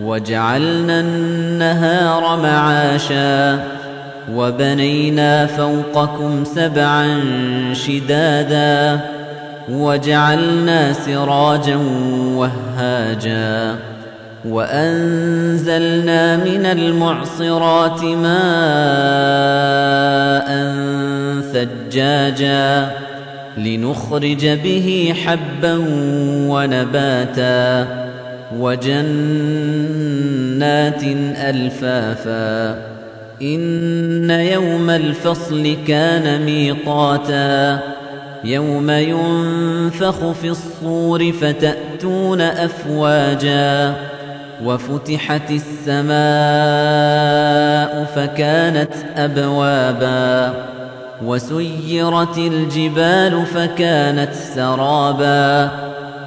وجعلنا النهار معاشا وبنينا فوقكم سبعا شدادا وجعلنا سراجا وهاجا وأنزلنا من المعصرات ماء ثجاجا لنخرج به حبا ونباتا وجنات ألفافا إن يوم الفصل كان ميقاتا يوم ينفخ في الصور فتأتون أفواجا وفتحت السماء فكانت أبوابا وسيرت الجبال فكانت سرابا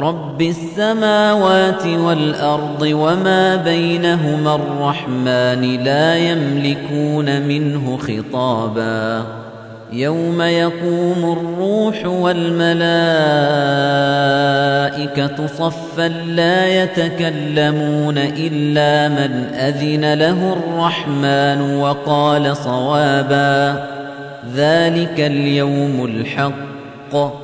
رب السماوات والأرض وما بينهما الرحمن لا يملكون منه خطابا. يوم يقوم الروح والملائكة صفا لا يتكلمون إلا من أذن له الرحمن وقال صوابا. ذلك اليوم الحق.